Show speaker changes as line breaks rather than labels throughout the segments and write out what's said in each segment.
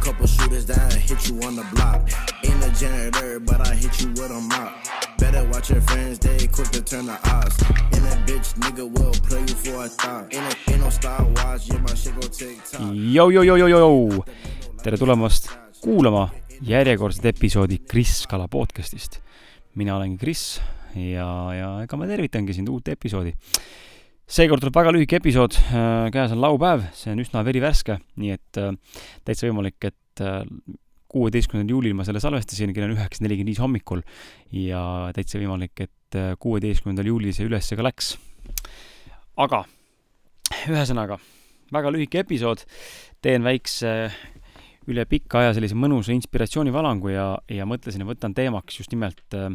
couple shooters that hit you on the block. Ain't a janitor, but I hit you with a mop. Better watch your friends, they quick to turn the odds. And a bitch nigga will play you for a thought. Ain't, a, ain't no Star Wars, yeah, my shit go TikTok.
Jou-jou-jou-jou-jou! tere tulemast kuulama järjekordset episoodi Kris Kala podcastist. mina olengi Kris ja, ja ega ma tervitangi sind uut episoodi. Seekord tuleb väga lühike episood, käes on laupäev, see on üsna verivärske, nii et äh, täitsa võimalik, et äh, kuueteistkümnendal juulil ma selle salvestasin, kell on üheksa nelikümmend viis hommikul ja täitsa võimalik, et äh, kuueteistkümnendal juulil see üles ka läks. aga ühesõnaga, väga lühike episood, teen väikse üle pika aja sellise mõnusa inspiratsioonivalangu ja, ja mõtlesin, et võtan teemaks just nimelt äh,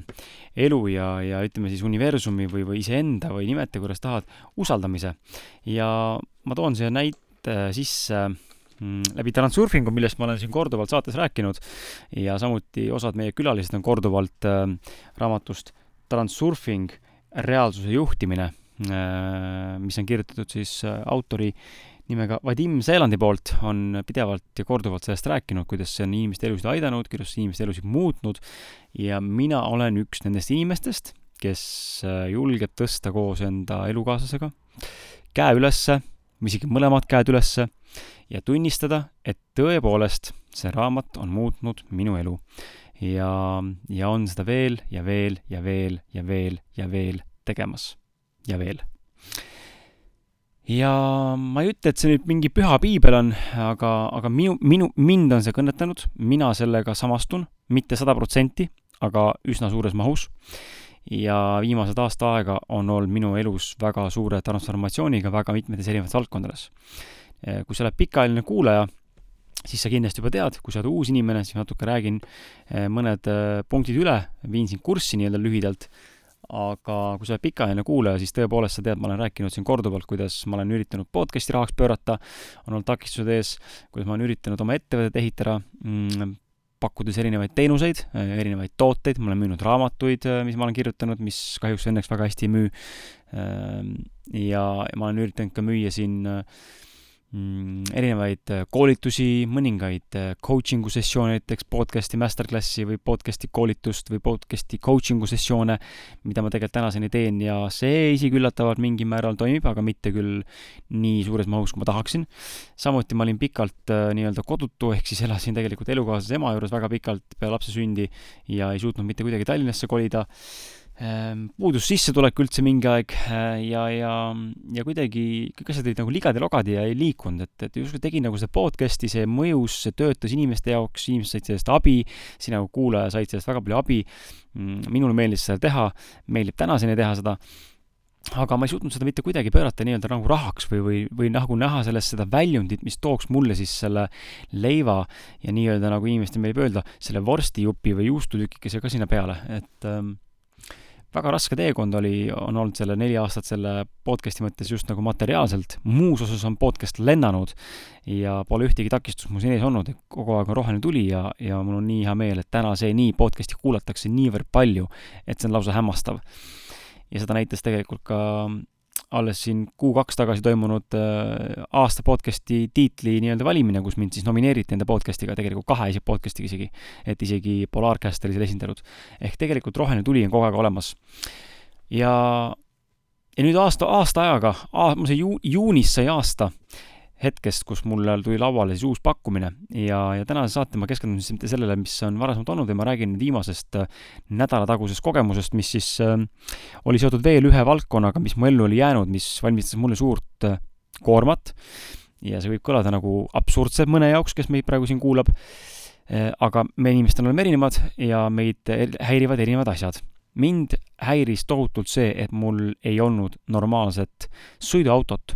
elu ja, ja ütleme siis universumi või, või iseenda või nimeta, kuidas tahad, usaldamise. ja ma toon siia näite sisse mm, läbi transurfingu, millest ma olen siin korduvalt saates rääkinud ja samuti osad meie külalised on korduvalt äh, raamatust Transurfing, reaalsuse juhtimine äh,, mis on kirjutatud siis autori nimega Vadim Seelandi poolt on pidevalt ja korduvalt sellest rääkinud, kuidas see on inimeste elusid aidanud, kuidas see inimeste elusid muutnud. Ja mina olen üks nendest inimestest, kes äh, julgeb tõsta koos enda elukaaslasega käe ülesse, isegi mõlemad käed ülesse ja tunnistada, et tõepoolest see raamat on muutnud minu elu. ja, ja on seda veel ja veel ja veel ja veel ja veel tegemas. Ja veel ja ma ei ütle, et see nüüd mingi püha piibel on, aga, aga minu, minu, mind on see kõnetanud, mina sellega samastun, mitte sada protsenti, aga üsna suures mahus. ja viimased aasta aega on olnud minu elus väga suure transformatsiooniga väga mitmetes erinevates valdkondades. kui sa oled pikaajaline kuulaja, siis sa kindlasti juba tead, kui sa oled uus inimene, siis natuke räägin eh, mõned eh, punktid üle, viin sind kurssi nii-öelda lühidalt aga kui sa oled pikaajaline kuulaja, siis tõepoolest sa tead, ma olen rääkinud siin korduvalt, kuidas ma olen üritanud podcast'i rahaks pöörata, on olnud takistused ees, kuidas ma olen üritanud oma ettevõtet ehitada mm,, pakkudes erinevaid teenuseid, erinevaid tooteid, ma olen müünud raamatuid, mis ma olen kirjutanud, mis kahjuks õnneks väga hästi ei müü. Ehm, ja ma olen üritanud ka müüa siin äh, erinevaid äh, koolitusi, mõningaid äh, coaching'u sessioone, näiteks podcast'i masterclass'i või podcast'i koolitust või podcast'i coaching'u sessioone, mida ma tegelikult tänaseni teen ja see isegi üllatavalt mingil määral toimib, aga mitte küll nii suures mahus, kui ma tahaksin. samuti ma olin pikalt äh, nii-öelda kodutu, ehk siis elasin tegelikult elukaaslase ema juures väga pikalt peale lapse sündi ja ei suutnud mitte kuidagi Tallinnasse kolida puudus sissetulek üldse mingi aeg äh, ja, ja, ja kuidagi kõik asjad olid nagu ligadi-logadi ja ei liikunud, et, et justkui tegin nagu seda podcast'i, see mõjus, see töötas inimeste jaoks, inimesed said sellest abi, sina nagu kuulaja said sellest väga palju abi. Mm, minule meeldis seda teha, meeldib tänaseni teha seda aga ma ei suutnud seda mitte kuidagi pöörata nii-öelda nagu rahaks või, või, või nagu näha sellest seda väljundit, mis tooks mulle siis selle leiva ja nii-öelda nagu inimestel meeldib öelda, selle vorstijupi või juustutükikese ka sinna peale, et ähm, väga raske teekond oli, on olnud selle neli aastat selle podcast'i mõttes just nagu materiaalselt, muus osas on podcast lennanud ja pole ühtegi takistust mul siin ees olnud, kogu aeg on roheline tuli ja, ja mul on nii hea meel, et täna see nii podcast'i kuulatakse niivõrd palju, et see on lausa hämmastav. ja seda näitas tegelikult ka alles siin kuu-kaks tagasi toimunud äh, aasta podcast'i tiitli nii-öelda valimine, kus mind siis nomineeriti enda podcast'iga, tegelikult kahe podcast'iga isegi, et isegi Polarcast oli seal esindatud. ehk tegelikult roheline tuli on kogu aeg olemas. ja, ja nüüd aasta, aasta ajaga, mul see ju-, juunis sai aasta, hetkest, kus mul tuli lauale siis uus pakkumine. Ja, ja tänase saate ma keskendun siis mitte sellele, mis on varasemalt olnud, vaid ma räägin viimasest äh, nädalatagusest kogemusest, mis siis äh, oli seotud veel ühe valdkonnaga, mis mu ellu oli jäänud, mis valmistas mulle suurt äh, koormat. Ja see võib kõlada nagu absurdselt mõne jaoks, kes meid praegu siin kuulab. Äh,, aga me inimestena oleme erinevad ja meid häirivad erinevad asjad mind häiris tohutult see, et mul ei olnud normaalset sõiduautot.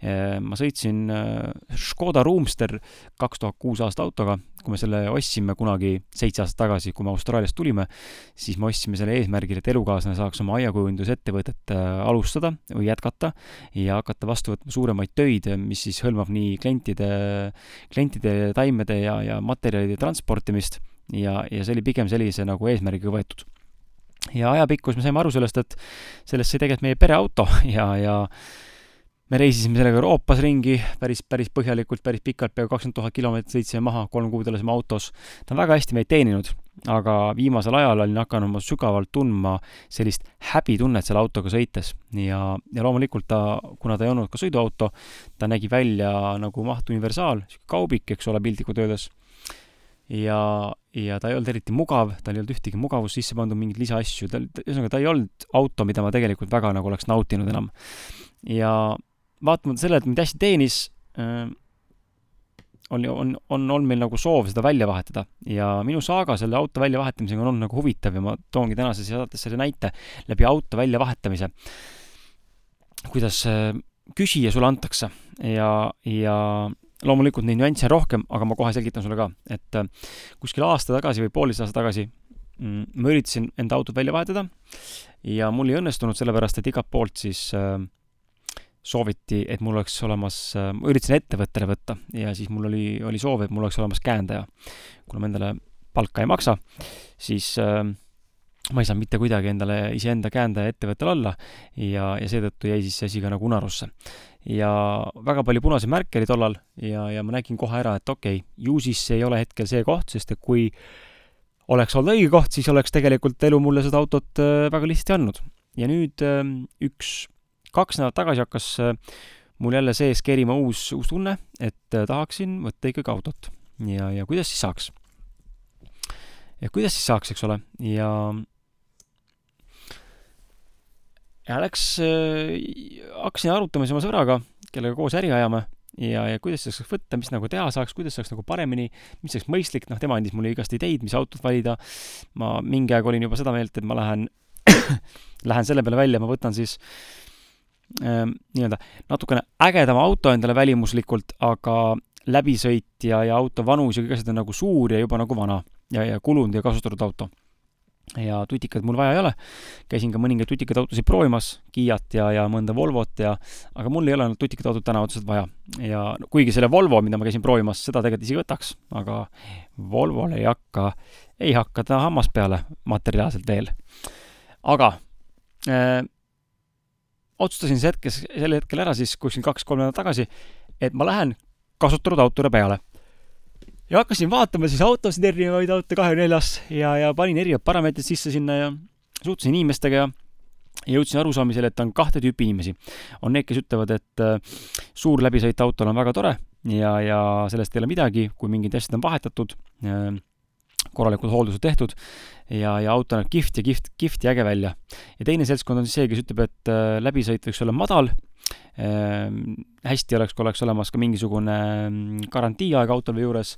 Äh, ma sõitsin äh, Škoda Roomster kaks tuhat kuus aasta autoga, kui me selle ostsime kunagi seitse aastat tagasi, kui me Austraaliast tulime, siis me ostsime selle eesmärgil, et elukaaslane saaks oma aiakujundusettevõtet äh, alustada või jätkata ja hakata vastu võtma suuremaid töid, mis siis hõlmab nii klientide, klientide taimede ja, ja materjalide transportimist. Ja, ja see oli pigem sellise nagu eesmärgiga võetud ja ajapikkus me saime aru sellest, et sellest sai tegelikult meie pereauto ja, ja me reisisime sellega Euroopas ringi päris, päris põhjalikult, päris pikalt, peaaegu kakskümmend tuhat kilomeetrit sõitsime maha, kolm kuud elasime autos. ta on väga hästi meid teeninud, aga viimasel ajal olin hakanud ma sügavalt tundma sellist häbitunnet selle autoga sõites ja, ja loomulikult ta, kuna ta ei olnud ka sõiduauto, ta nägi välja nagu maht universaal, sihuke kaubik, eks ole, piltlikult öeldes ja, ja ta ei olnud eriti mugav, tal ei olnud ühtegi mugavust sisse pandud, mingeid lisaasju, ta, ühesõnaga, ta ei olnud auto, mida ma tegelikult väga nagu oleks nautinud enam. ja vaatamata sellele, et mind hästi teenis äh,, on, on, on olnud meil nagu soov seda välja vahetada ja minu saaga selle auto väljavahetamisega on olnud nagu huvitav ja ma toongi tänases saates selle näite läbi auto väljavahetamise. kuidas äh, küsija sulle antakse ja, ja loomulikult neid nüansse on rohkem, aga ma kohe selgitan sulle ka, et äh, kuskil aasta tagasi või poolteist aastat tagasi mm, ma üritasin enda autot välja vahetada ja mul ei õnnestunud, sellepärast et igalt poolt siis äh, sooviti, et mul oleks olemas, äh, ma üritasin ettevõttele võtta ja siis mul oli, oli soov, et mul oleks olemas käendaja. kuna ma endale palka ei maksa, siis äh, ma ei saanud mitte kuidagi endale iseenda käendaja ettevõttel olla ja, ja seetõttu jäi siis see asi ka nagu unarusse. Ja väga palju punaseid märke oli tollal ja, ja ma nägin kohe ära, et okei okay,, ju siis see ei ole hetkel see koht, sest et kui oleks olnud õige koht, siis oleks tegelikult elu mulle seda autot äh, väga lihtsasti andnud. ja nüüd äh, üks kaks nädalat tagasi hakkas äh, mul jälle sees kerima uus, uus tunne, et äh, tahaksin võtta ikkagi autot. ja, ja kuidas siis saaks? ja kuidas siis saaks, eks ole, ja ja läks äh,, hakkasin arutama siis oma sõbraga, kellega koos äri ajame ja, ja kuidas saaks võtta, mis nagu teha saaks, kuidas saaks nagu paremini, mis oleks mõistlik, noh, tema andis mulle igast ideid, mis autot valida. ma mingi aeg olin juba seda meelt, et ma lähen lähen selle peale välja, ma võtan siis äh, Ehm, nii-öelda natukene ägedama auto endale välimuslikult, aga läbisõit ja, ja auto vanus ja kõik asjad on nagu suur ja juba nagu vana ja, ja kulunud ja kasutatud auto. Ja tutikaid mul vaja ei ole. käisin ka mõningaid tutikaid autosid proovimas, Kiat ja, ja mõnda Volvot ja, aga mul ei ole ainult tutikat autot täna otseselt vaja. ja kuigi selle Volvo, mida ma käisin proovimas, seda tegelikult isegi võtaks, aga Volvole ei hakka, ei hakka ta hammas peale materiaalselt veel. aga äh, otsustasin see hetkes, sel hetkel ära siis kuskil kaks-kolm nädalat tagasi, et ma lähen kasutatud autole peale. Ja hakkasin vaatama siis autosid, erinevaid auto kahekümne neljas ja, ja panin erinevad parameetrid sisse sinna ja suhtlesin inimestega ja jõudsin arusaamisele, et on kahte tüüpi inimesi. on need, kes ütlevad, et äh, suur läbisõit autol on väga tore ja, ja sellest ei ole midagi, kui mingid asjad on vahetatud äh,, korralikud hooldused tehtud ja, ja auto näeb kihvt ja kihvt, kihvt ja äge välja. ja teine seltskond on siis see, kes ütleb, et äh, läbisõit võiks olla madal hästi oleks, kui oleks olemas ka mingisugune mm, garantiiaeg autol juures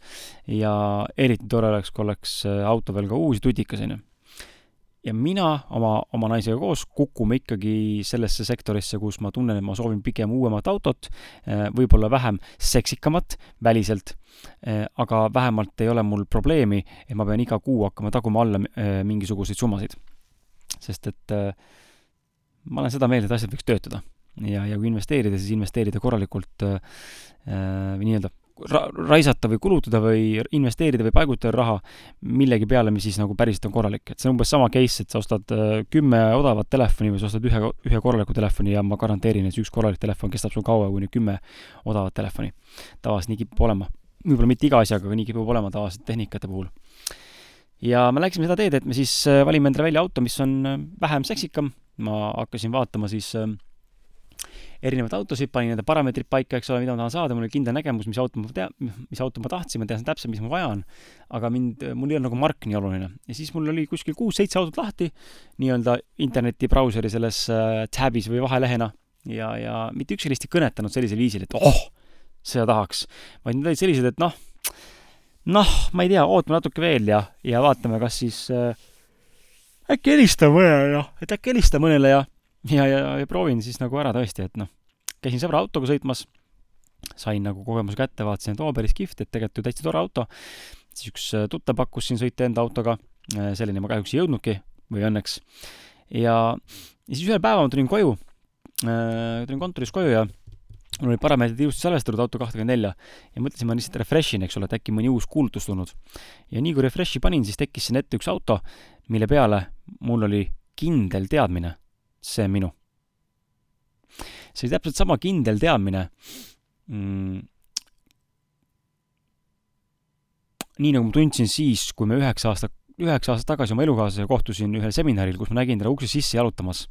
ja eriti tore oleks, kui oleks äh, auto veel ka uus ja tutikas, on ju ja mina oma, oma naisega koos kukume ikkagi sellesse sektorisse, kus ma tunnen, et ma soovin pigem uuemat autot, äh, võib-olla vähem seksikamat väliselt, äh, aga vähemalt ei ole mul probleemi, et ma pean iga kuu hakkama taguma alla mingisuguseid summasid. sest et ma olen seda meelt, et asjad võiks töötada. Ja, ja kui investeerida, siis investeerida korralikult äh, nii-öelda ra-, raisata või kulutada või investeerida või paigutada raha millegi peale, mis siis nagu päriselt on korralik. et see on umbes sama case, et sa ostad äh, kümme odavat telefoni või sa ostad ühe, ühe korraliku telefoni ja ma garanteerin, et see üks korralik telefon kestab sul kaua kuni kümme odavat telefoni. tavaliselt nii kipub olema. võib-olla mitte iga asjaga, aga nii kipub olema tavaliselt tehnikate puhul. ja me läksime seda teed, et me siis äh, valime endale välja auto, mis on äh, vähem seksikam, ma hakkasin vaatama siis äh, erinevaid autosid, panin nende parameetrid paika, eks ole, mida ma tahan saada, mul oli kindel nägemus, mis auto ma tea-, mis auto ma tahtsin, ma teadsin täpselt, mis mul vaja on. aga mind, mul ei olnud nagu mark nii oluline. ja siis mul oli kuskil kuus-seitse autot lahti, nii-öelda internetibrauseri selles äh, tab'is või vahelehena ja, ja mitte ükski neist ei kõnetanud sellisel viisil, et oh, seda tahaks. vaid need olid sellised, et noh, noh, ma ei tea, ootame natuke veel ja, ja vaatame, kas siis äh, äkki helistame mõnele, noh, et äkki helistame mõnele ja ja, ja, ja proovin siis nagu ära tõesti, et noh, käisin sõbra autoga sõitmas, sain nagu kogemuse kätte, vaatasin, et oo, päris kihvt, et tegelikult ju täitsa tore auto. siis üks äh, tuttav pakkus siin sõita enda autoga, äh, selleni ma kahjuks ei jõudnudki, või õnneks. ja, ja siis ühel päeval ma tulin koju, äh, tulin kontorist koju ja mul olid parameetrid ilusti salvestatud auto kahtekümmend nelja ja mõtlesin, ma lihtsalt refresh in, eks ole, et äkki mõni uus kuulutus tulnud. ja nii kui refresh'i panin, siis tekkis siin ette üks auto, mille peale mul oli kindel teadmine see minu. see oli täpselt sama kindel teadmine mm,. nii nagu ma tundsin siis, kui me üheksa aastat, üheksa aastat tagasi oma elukaaslasega kohtusin ühel seminaril, kus ma nägin teda ukse sisse jalutamas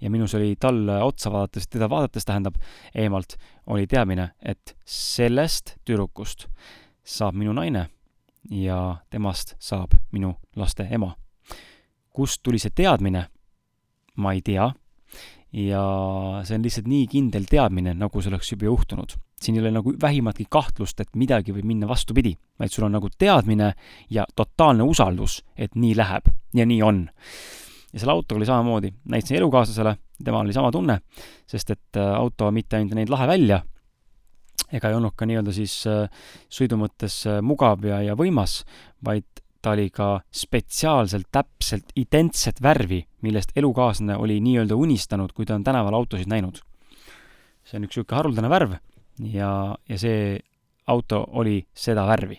ja minus oli talle otsa vaadates, teda vaadates tähendab eemalt, oli teadmine, et sellest tüdrukust saab minu naine ja temast saab minu laste ema. kust tuli see teadmine, ma ei tea, ja see on lihtsalt nii kindel teadmine, nagu see oleks juba juhtunud. siin ei ole nagu vähimatki kahtlust, et midagi võib minna vastupidi, vaid sul on nagu teadmine ja totaalne usaldus, et nii läheb ja nii on. Ja selle autoga oli samamoodi, näitasin elukaaslasele, temal oli sama tunne, sest et äh, auto mitte ainult ei näinud lahe välja, ega ei olnud ka nii-öelda siis äh, sõidu mõttes äh, mugav ja, ja võimas, vaid ta oli ka spetsiaalselt täpselt identset värvi, millest elukaaslane oli nii-öelda unistanud, kui ta on tänaval autosid näinud. see on üks niisugune haruldane värv ja, ja see auto oli seda värvi.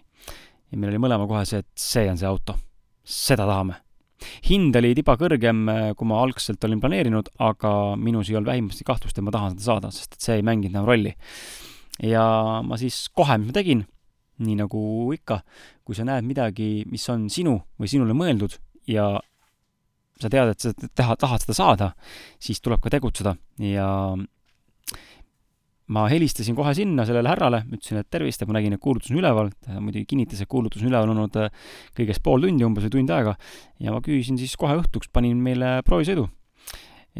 ja meil oli mõlema kohe see, et see on see auto, seda tahame hind oli tiba kõrgem, äh, kui ma algselt olin planeerinud, aga minus ei olnud vähimasti kahtlust, et ma tahan seda saada, sest et see ei mänginud enam rolli. ja ma siis kohe, mis ma tegin, nii nagu ikka, kui sa näed midagi, mis on sinu või sinule mõeldud ja sa tead, et sa teha, tahad seda saada, siis tuleb ka tegutseda ja ma helistasin kohe sinna sellele härrale, ütlesin, et tervist, et ma nägin, et kuulutus on üleval, ta muidugi kinnitas, et kuulutus on üleval olnud äh, kõigest pool tundi, umbes või tund aega, ja ma küsisin siis kohe õhtuks, panin meile proovisõidu.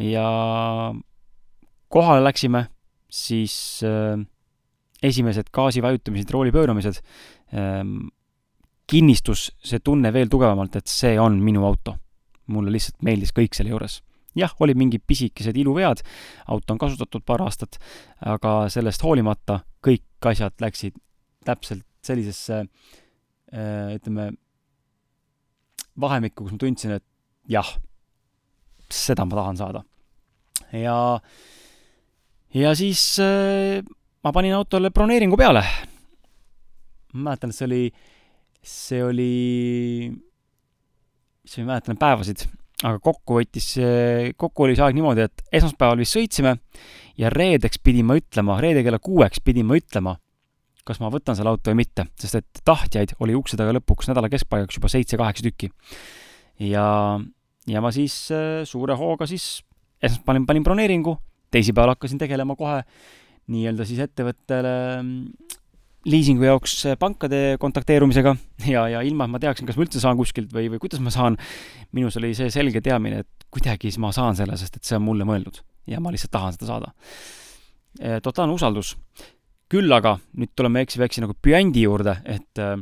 ja kohale läksime, siis äh, esimesed gaasi vajutamised, rooli pööramised äh,, kinnistus see tunne veel tugevamalt, et see on minu auto. Mulle lihtsalt meeldis kõik selle juures jah, olid mingid pisikesed iluvead, auto on kasutatud paar aastat, aga sellest hoolimata kõik asjad läksid täpselt sellisesse äh, ütleme, vahemikku, kus ma tundsin, et jah, seda ma tahan saada. ja, ja siis äh, ma panin autole broneeringu peale. ma mäletan, et see oli, see oli, mis ma ei mäleta neid päevasid aga kokku võttis, kokku oli see aeg niimoodi, et esmaspäeval vist sõitsime ja reedeks pidin ma ütlema, reede kella kuueks pidin ma ütlema, kas ma võtan selle auto või mitte, sest et tahtjaid oli ukse taga lõpuks nädala keskpaigaks juba seitse-kaheksa tükki. ja, ja ma siis äh, suure hooga siis esmaspäeval panin broneeringu, teisipäeval hakkasin tegelema kohe nii-öelda siis ettevõttele liisingu jaoks pankade kontakteerumisega ja, ja ilma, et ma teaksin, kas ma üldse saan kuskilt või, või kuidas ma saan, minus oli see selge teadmine, et kuidagi ma saan selle, sest et see on mulle mõeldud ja ma lihtsalt tahan seda saada. Eh, totaalne usaldus. küll aga, nüüd tuleme eksi-veksi nagu püändi juurde, et äh,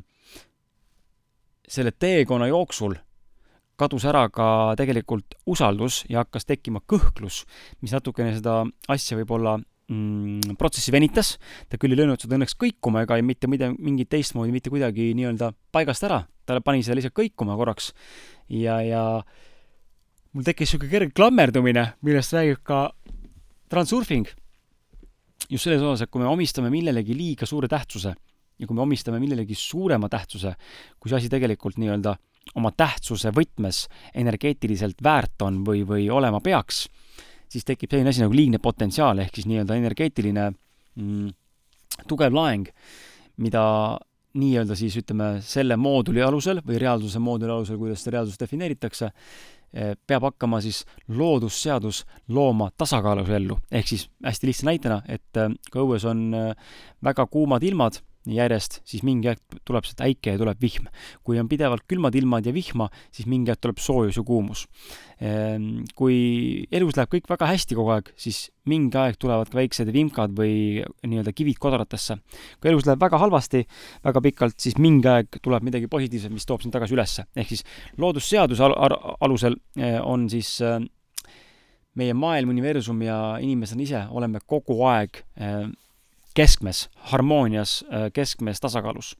selle teekonna jooksul kadus ära ka tegelikult usaldus ja hakkas tekkima kõhklus, mis natukene seda asja võib-olla mm, protsessi venitas, ta küll ei löönud seda õnneks kõikuma ega mitte mida, mingit teistmoodi mitte kuidagi nii-öelda paigast ära, ta pani seda lihtsalt kõikuma korraks. Ja, ja mul tekkis niisugune kerge klammerdumine, millest räägib ka transurfing. just selles osas, et kui me omistame millelegi liiga suure tähtsuse ja kui me omistame millelegi suurema tähtsuse, kui see asi tegelikult nii-öelda oma tähtsuse võtmes energeetiliselt väärt on või, või olema peaks, siis tekib selline asi nagu liigne potentsiaal, ehk siis nii-öelda energeetiline mm, tugev laeng, mida nii-öelda siis ütleme, selle mooduli alusel või reaalsuse mooduli alusel, kuidas seda reaalsust defineeritakse, eh, peab hakkama siis loodusseadus looma tasakaalus ellu. ehk siis hästi lihtsa näitena, et eh, kui õues on eh, väga kuumad ilmad, järjest, siis mingi aeg tuleb sealt äike ja tuleb vihm. kui on pidevalt külmad ilmad ja vihma, siis mingi aeg tuleb soojus ja kuumus. Ehm, kui elus läheb kõik väga hästi kogu aeg, siis mingi aeg tulevad ka väiksed vimkad või nii-öelda kivid kodratesse. kui elus läheb väga halvasti, väga pikalt, siis mingi aeg tuleb midagi positiivset, mis toob sind tagasi ülesse. ehk siis loodusseaduse al alusel eh, on siis eh, meie maailm, universum ja inimesed ise oleme kogu aeg eh, keskmes, harmoonias, äh, keskmes, tasakaalus.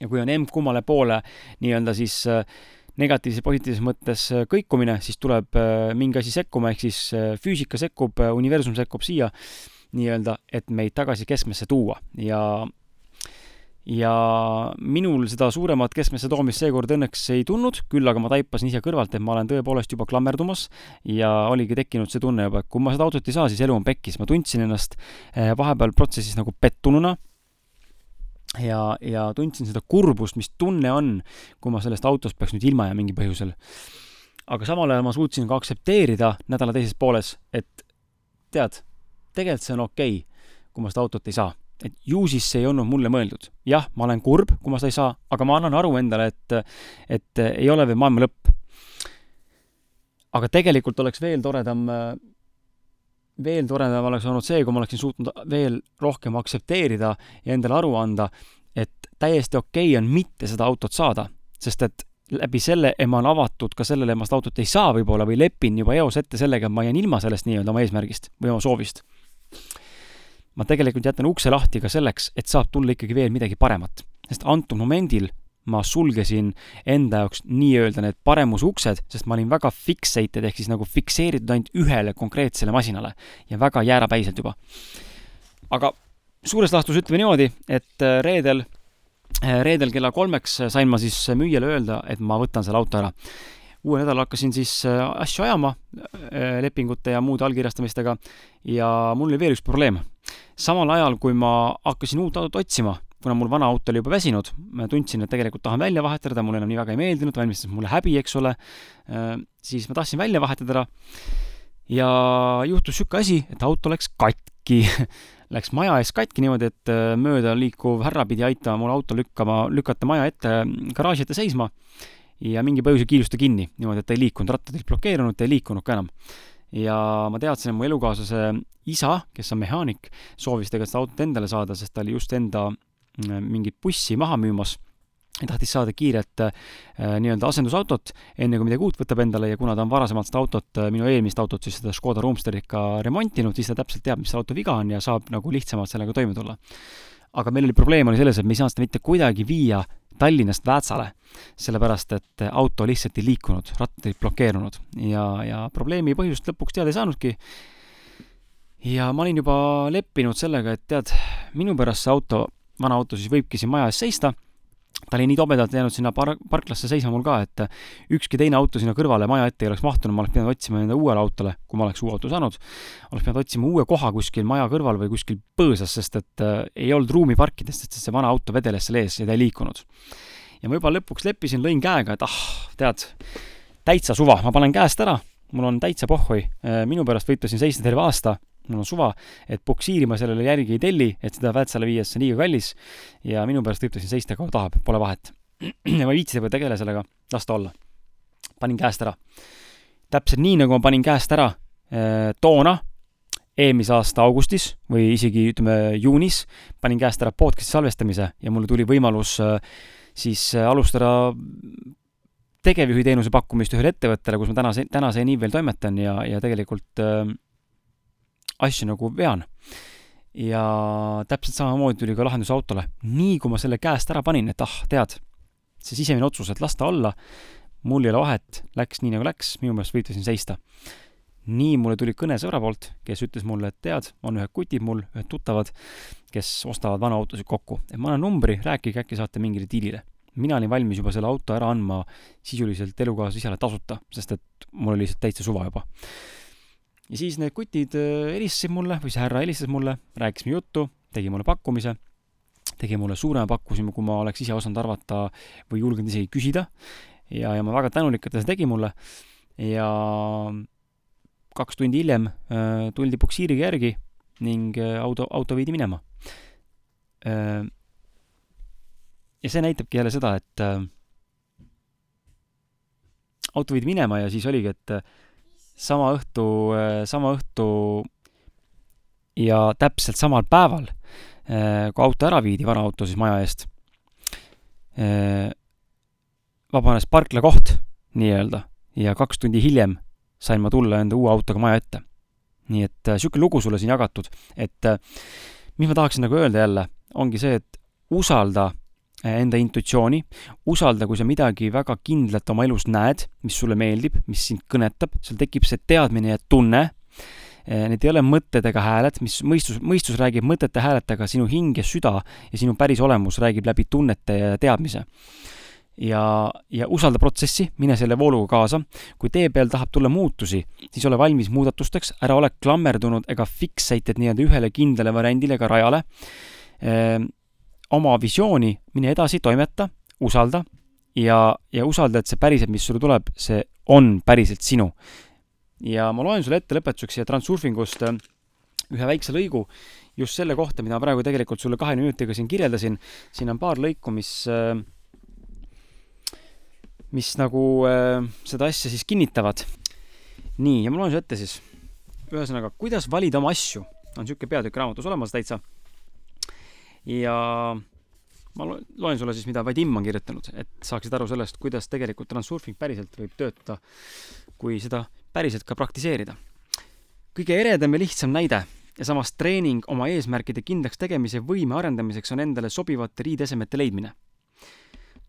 ja kui on emb kummale poole nii-öelda siis äh, negatiivses, positiivses mõttes äh, kõikumine, siis tuleb mingi asi sekkuma, ehk siis füüsika sekkub, universum sekkub siia nii-öelda, et meid tagasi keskmesse tuua ja ja minul seda suuremat keskmesse toomist seekord õnneks ei tulnud, küll aga ma taipasin ise kõrvalt, et ma olen tõepoolest juba klammerdumas ja oligi tekkinud see tunne juba, et kui ma seda autot ei saa, siis elu on pekkis. ma tundsin ennast eh, vahepeal protsessis nagu pettununa ja, ja tundsin seda kurbust, mis tunne on, kui ma sellest autost peaks nüüd ilma jääma mingil põhjusel. aga samal ajal ma suutsin ka aktsepteerida nädala teises pooles, et tead, tegelikult see on okei okay kui ma seda autot ei saa. Et ju siis see ei olnud mulle mõeldud. jah, ma olen kurb, kui ma seda ei saa, aga ma annan aru endale, et, et ei ole veel maailma lõpp. aga tegelikult oleks veel toredam, veel toredam oleks olnud see, kui ma oleksin suutnud veel rohkem aktsepteerida ja endale aru anda, et täiesti okei okay on mitte seda autot saada, sest et läbi selle, ma olen avatud ka sellele, et ma seda autot ei saa võib-olla või lepin juba eos ette sellega, et ma jään ilma sellest nii-öelda oma eesmärgist või oma soovist ma tegelikult jätan ukse lahti ka selleks, et saab tulla ikkagi veel midagi paremat. sest antud momendil ma sulgesin enda jaoks nii-öelda need paremusuksed, sest ma olin väga fixated ehk siis nagu fikseeritud ainult ühele konkreetsele masinale ja väga jäärapäiselt juba. aga suures laastus ütleme niimoodi, et äh, reedel, äh, reedel kella kolmeks sain ma siis müüjale öelda, et ma võtan selle auto ära uuel nädalal hakkasin siis äh, asju ajama lepingute ja muude allkirjastamistega ja mul oli veel üks probleem samal ajal, kui ma hakkasin uut autot otsima, kuna mul vana auto oli juba väsinud, ma tundsin, et tegelikult tahan välja vahetada, mulle enam nii väga ei meeldinud, valmistas mulle häbi, eks ole, äh, siis ma tahtsin välja vahetada. Ja juhtus niisugune asi, et auto läks katki. Läks maja ees katki niimoodi, et äh, mööda liikuv härra pidi aitama mul auto lükkama, lükata maja ette, garaaži ette seisma. Ja mingi põhjusel kiirus ta kinni, niimoodi, et ta ei liikunud, rattad olid blokeerunud, ta ei liikunud ka enam ja ma teadsin, et mu elukaaslase isa, kes on mehaanik, soovis tegelikult seda autot endale saada, sest ta oli just enda mm, mingit bussi maha müümas ja tahtis saada kiiret äh, nii-öelda asendusautot, enne kui midagi uut võtab endale ja kuna ta on varasemalt seda autot, äh, minu eelmist autot, siis seda Škoda Roomsterit ka remontinud, siis ta täpselt teab, mis auto viga on ja saab nagu lihtsamalt sellega toime tulla. aga meil oli probleem oli selles, et me ei saanud seda mitte kuidagi viia Tallinnast Väätsale, sellepärast et auto lihtsalt ei liikunud, rattad olid blokeerunud ja, ja probleemi põhjust lõpuks teada ei saanudki. ja ma olin juba leppinud sellega, et tead, minu pärast see auto, vana auto siis võibki siin maja ees seista ta oli nii tobedalt jäänud sinna par-, parklasse seisma mul ka, et ükski teine auto sinna kõrvale maja ette ei oleks mahtunud, ma oleks pidanud otsima enda uuele autole, kui ma oleks uue auto saanud, oleks pidanud otsima uue koha kuskil maja kõrval või kuskil põõsas, sest et äh, ei olnud ruumi parkida, sest see vana auto vedeles seal ees ja ta ei liikunud. ja ma juba lõpuks leppisin, lõin käega, et ah, tead, täitsa suva, ma panen käest ära, mul on täitsa pohhui, äh, minu pärast võite siin seista terve aasta mul on suva, et puksiiri ma sellele järgi ei telli, et seda Väätsale viia, see on liiga kallis ja minu pärast võib ta siin seista, kaua tahab, pole vahet. ma ei viitsi sellega tegeleda sellega, las ta olla. panin käest ära. täpselt nii, nagu ma panin käest ära eh, toona, eelmise aasta augustis või isegi ütleme juunis, panin käest ära podcast'i salvestamise ja mulle tuli võimalus eh, siis eh, alustada tegevjuhi teenuse pakkumist ühele ettevõttele, kus ma tänase, tänaseni veel toimetan ja, ja tegelikult äh, asju nagu vean. ja täpselt samamoodi tuli ka lahendus autole. nii kui ma selle käest ära panin, et ah, tead, see sisemine otsus, et las ta olla, mul ei ole vahet, läks nii nagu läks, minu meelest võite siin seista. nii mulle tuli kõne sõbra poolt, kes ütles mulle, et tead, on ühed kutid mul, ühed tuttavad, kes ostavad vanu autosid kokku, et ma annan numbri, rääkige, äkki saate mingile diilile mina olin valmis juba selle auto ära andma sisuliselt elukaaslase isale tasuta, sest et mul oli lihtsalt täitsa suva juba ja siis need kutid äh, helistasid mulle või see härra helistas mulle, rääkisime juttu, tegi mulle pakkumise, tegi mulle suurema pakkumise, kui ma oleks ise osanud arvata või julgenud isegi küsida. ja, ja ma väga tänulik, et ta seda tegi mulle. ja kaks tundi hiljem äh, tuldi puksiiriga järgi ning äh, auto, auto viidi minema äh,. ja see näitabki jälle seda, et äh, auto viidi minema ja siis oligi, et äh, sama õhtu, sama õhtu ja täpselt samal päeval, äh, kui auto ära viidi, vana auto siis maja eest, äh, vabanes parklakoht nii-öelda ja kaks tundi hiljem sain ma tulla enda uue autoga maja ette. nii et niisugune lugu sulle siin jagatud, et mis ma tahaksin nagu öelda jälle, ongi see, et usalda enda intuitsiooni, usalda, kui sa midagi väga kindlat oma elus näed, mis sulle meeldib, mis sind kõnetab, sul tekib see teadmine ja tunne, Need ei ole mõtted ega hääled, mis mõistus, mõistus räägib mõtete hääletega, sinu hing ja süda ja sinu päris olemus räägib läbi tunnete ja teadmise. Ja, ja usalda protsessi, mine selle vooluga kaasa. kui tee peal tahab tulla muutusi, siis ole valmis muudatusteks, ära ole klammerdunud ega fixated nii-öelda ühele kindlale variandile ega rajale. Ehm, oma visiooni, mine edasi, toimeta, usalda ja, ja usalda, et see päriselt, mis sulle tuleb, see on päriselt sinu. ja ma loen sulle ette lõpetuseks siia Transurfingust äh, ühe väikse lõigu just selle kohta, mida ma praegu tegelikult sulle kahe minutiga siin kirjeldasin. siin on paar lõiku, mis, äh, mis nagu äh, seda asja siis kinnitavad. nii, ja ma loen sulle ette siis. ühesõnaga, kuidas valida oma asju, on niisugune peatükk raamatus olemas täitsa ja ma loen sulle siis, mida Vadim on kirjutanud, et saaksid aru sellest, kuidas tegelikult transurfing päriselt võib töötada, kui seda päriselt ka praktiseerida. kõige eredam ja lihtsam näide ja samas treening oma eesmärkide kindlaks tegemise võime arendamiseks on endale sobivate riideesemete leidmine.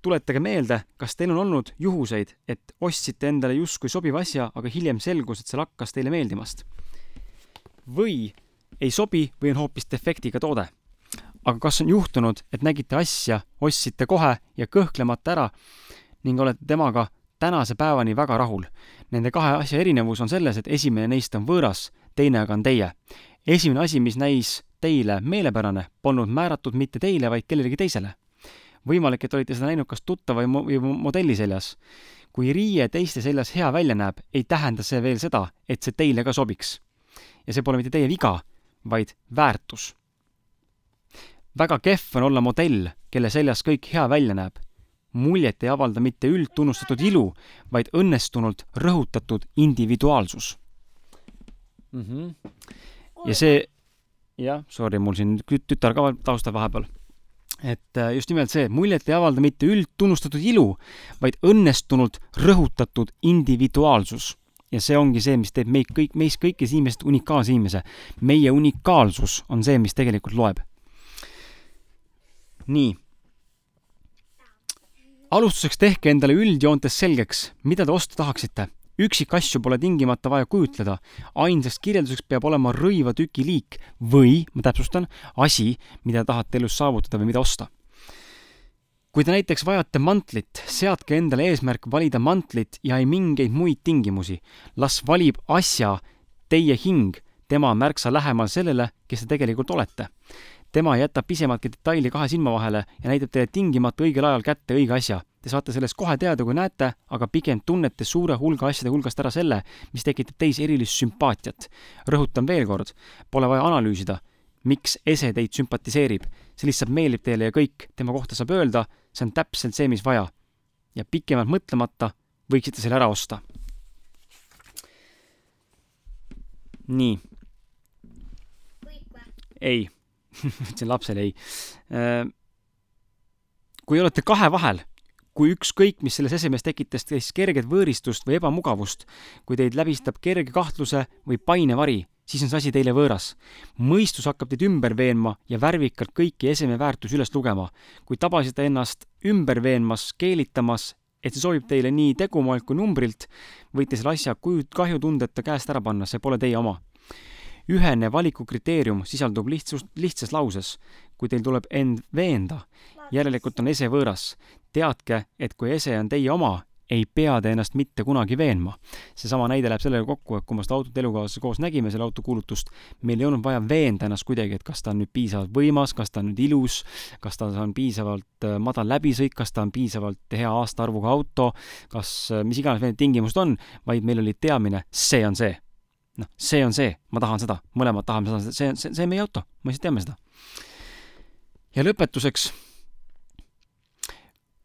tuletage meelde, kas teil on olnud juhuseid, et ostsite endale justkui sobiva asja, aga hiljem selgus, et see lakkas teile meeldimast. või ei sobi või on hoopis defektiga toode aga kas on juhtunud, et nägite asja, ostsite kohe ja kõhklemata ära ning olete temaga tänase päevani väga rahul? Nende kahe asja erinevus on selles, et esimene neist on võõras, teine aga on teie. esimene asi, mis näis teile meelepärane, polnud määratud mitte teile, vaid kellelegi teisele. võimalik, et olite seda näinud kas tuttava või modelli seljas. kui riie teiste seljas hea välja näeb, ei tähenda see veel seda, et see teile ka sobiks. ja see pole mitte teie viga, vaid väärtus väga kehv on olla modell, kelle seljas kõik hea välja näeb. muljet ei avalda mitte üldtunnustatud ilu, vaid õnnestunult rõhutatud individuaalsus mm. -hmm. ja see, jah, sorry, mul siin tütar ka taustal vahepeal et äh, just nimelt see, muljet ei avalda mitte üldtunnustatud ilu, vaid õnnestunult rõhutatud individuaalsus. ja see ongi see, mis teeb meid kõik, meist kõikidest inimesest unikaalse inimese. meie unikaalsus on see, mis tegelikult loeb nii. alustuseks tehke endale üldjoontes selgeks, mida te osta tahaksite. üksikasju pole tingimata vaja kujutleda. ainsaks kirjelduseks peab olema rõiva tüki liik või, ma täpsustan, asi, mida tahate elus saavutada või mida osta kui te näiteks vajate mantlit, seadke endale eesmärk valida mantlit ja ei mingeid muid tingimusi. las valib asja teie hing, tema on märksa lähemal sellele, kes te tegelikult olete tema jätab pisematki detaili kahe silma vahele ja näitab teile tingimata õigel ajal kätte õige asja. Te saate sellest kohe teada, kui näete, aga pigem tunnete suure hulga asjade hulgast ära selle, mis tekitab teis erilist sümpaatiat. rõhutan veel kord, pole vaja analüüsida, miks ese teid sümpatiseerib. see lihtsalt meeldib teile ja kõik, tema kohta saab öelda, see on täpselt see, mis vaja. ja pikemalt mõtlemata võiksite selle ära osta. nii. ei ütlesin lapsele ei. Äh, kui olete kahe vahel, kui ükskõik, mis selles esemes tekitas teis kerget võõristust või ebamugavust, kui teid läbistab kerge kahtluse või painevari, siis on see asi teile võõras. mõistus hakkab teid ümber veenma ja värvikalt kõiki eseme väärtusi üles lugema. kui tabasite ennast ümber veenmas, keelitamas, et see sobib teile nii tegumoelt kui numbrilt, võite selle asja kuju, kahjutundeta käest ära panna, see pole teie oma ühene valikukriteerium sisaldub lihtsus, lihtsas lauses. kui teil tuleb end veenda, järelikult on ese võõras. teadke, et kui ese on teie oma, ei pea te ennast mitte kunagi veenma. seesama näide läheb sellega kokku, et kui me seda autot elukaaslase koos nägime, selle auto kuulutust, meil ei olnud vaja veenda ennast kuidagi, et kas ta on nüüd piisavalt võimas, kas ta on nüüd ilus, kas ta on piisavalt äh, madal läbisõit, kas ta on piisavalt hea aastaarvuga auto, kas äh, mis iganes need tingimused on, vaid meil oli teadmine, see on see noh, see on see, ma tahan seda, mõlemad tahame seda, see see, see on meie auto, me lihtsalt teame seda. ja lõpetuseks.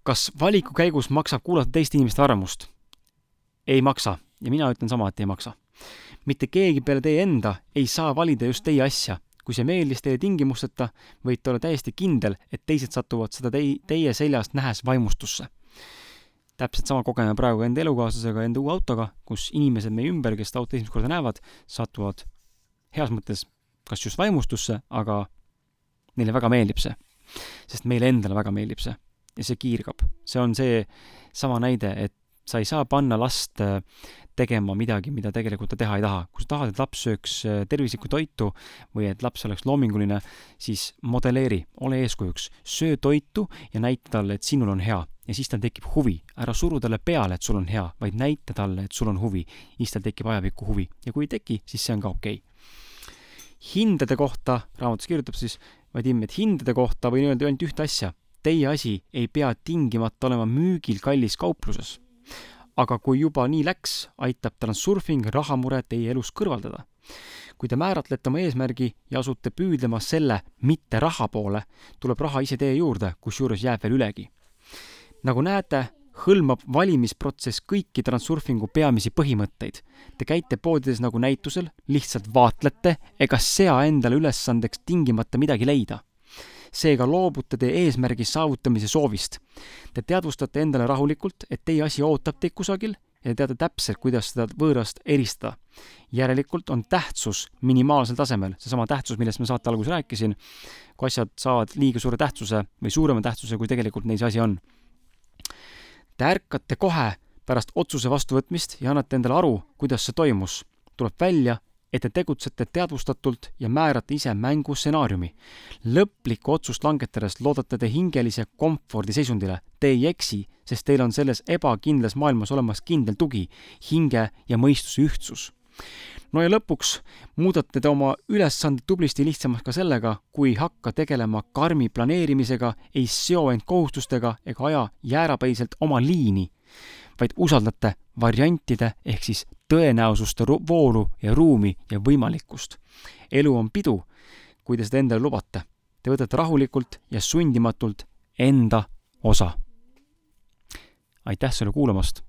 kas valiku käigus maksab kuulata teiste inimeste arvamust? ei maksa ja mina ütlen sama, et ei maksa. mitte keegi peale teie enda ei saa valida just teie asja. kui see meeldis teile tingimusteta, võite olla täiesti kindel, et teised satuvad seda tei-, teie seljast nähes vaimustusse täpselt sama kogeme praegu enda elukaaslasega, enda uue autoga, kus inimesed meie ümber, kes seda autot esimest korda näevad, satuvad heas mõttes kas just vaimustusse, aga neile väga meeldib see. sest meile endale väga meeldib see ja see kiirgab. see on see sama näide, et sa ei saa panna last äh, tegema midagi, mida tegelikult ta teha ei taha. kui sa tahad, et laps sööks äh, tervislikku toitu või et laps oleks loominguline, siis modelleeri, ole eeskujuks, söö toitu ja näita talle, et sinul on hea ja siis tal tekib huvi. ära suru talle peale, et sul on hea, vaid näita talle, et sul on huvi. siis tal tekib ajapikku huvi ja kui ei teki, siis see on ka okei okay. hindade kohta, raamatus kirjutab siis Vadim, et hindade kohta võin öelda ainult ühte asja. Teie asi ei pea tingimata olema müügil kallis kaupluses aga kui juba nii läks, aitab transurfing rahamure teie elus kõrvaldada. kui te määratlete oma eesmärgi ja asute püüdlema selle mitte raha poole, tuleb raha ise teie juurde, kusjuures jääb veel ülegi. nagu näete, hõlmab valimisprotsess kõiki transurfingu peamisi põhimõtteid. Te käite poodides nagu näitusel, lihtsalt vaatlete ega sea endale ülesandeks tingimata midagi leida seega loobute te eesmärgi saavutamise soovist. Te teadvustate endale rahulikult, et teie asi ootab teid kusagil ja te teate täpselt, kuidas seda võõrast eristada. järelikult on tähtsus minimaalsel tasemel, seesama tähtsus, millest ma saate alguses rääkisin, kui asjad saavad liiga suure tähtsuse või suurema tähtsuse, kui tegelikult neis asi on. Te ärkate kohe pärast otsuse vastuvõtmist ja annate endale aru, kuidas see toimus. tuleb välja, et te tegutsete teadvustatult ja määrate ise mängustsenaariumi. lõplikku otsust langetades loodate te hingelise komfordi seisundile. Te ei eksi, sest teil on selles ebakindlas maailmas olemas kindel tugi, hinge ja mõistuse ühtsus no ja lõpuks muudate te oma ülesande tublisti lihtsamaks ka sellega, kui ei hakka tegelema karmi planeerimisega, ei seo end kohustustega ega aja jäärapäiselt oma liini vaid usaldate variantide ehk siis tõenäosuste voolu ja ruumi ja võimalikkust. elu on pidu, kui te seda endale lubate. Te võtate rahulikult ja sundimatult enda osa. aitäh sulle kuulamast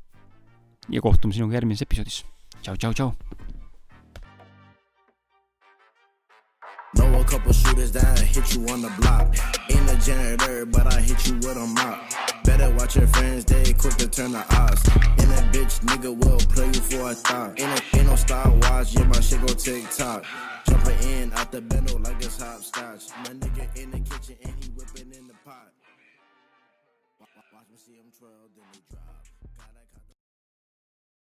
ja kohtume sinuga järgmises episoodis. tšau, tšau, tšau.
Know a couple shooters that hit you on the block. Ain't a janitor, but I hit you with a mop. Better watch your friends, they quick to turn the odds. And that bitch nigga will play you for a thought. Ain't ain't no Star Wars, yeah, my shit go TikTok. Jumping in out the bendo like it's hopscotch. My nigga in the kitchen and he whipping in the pot. Watch me see him twirl, then he drop.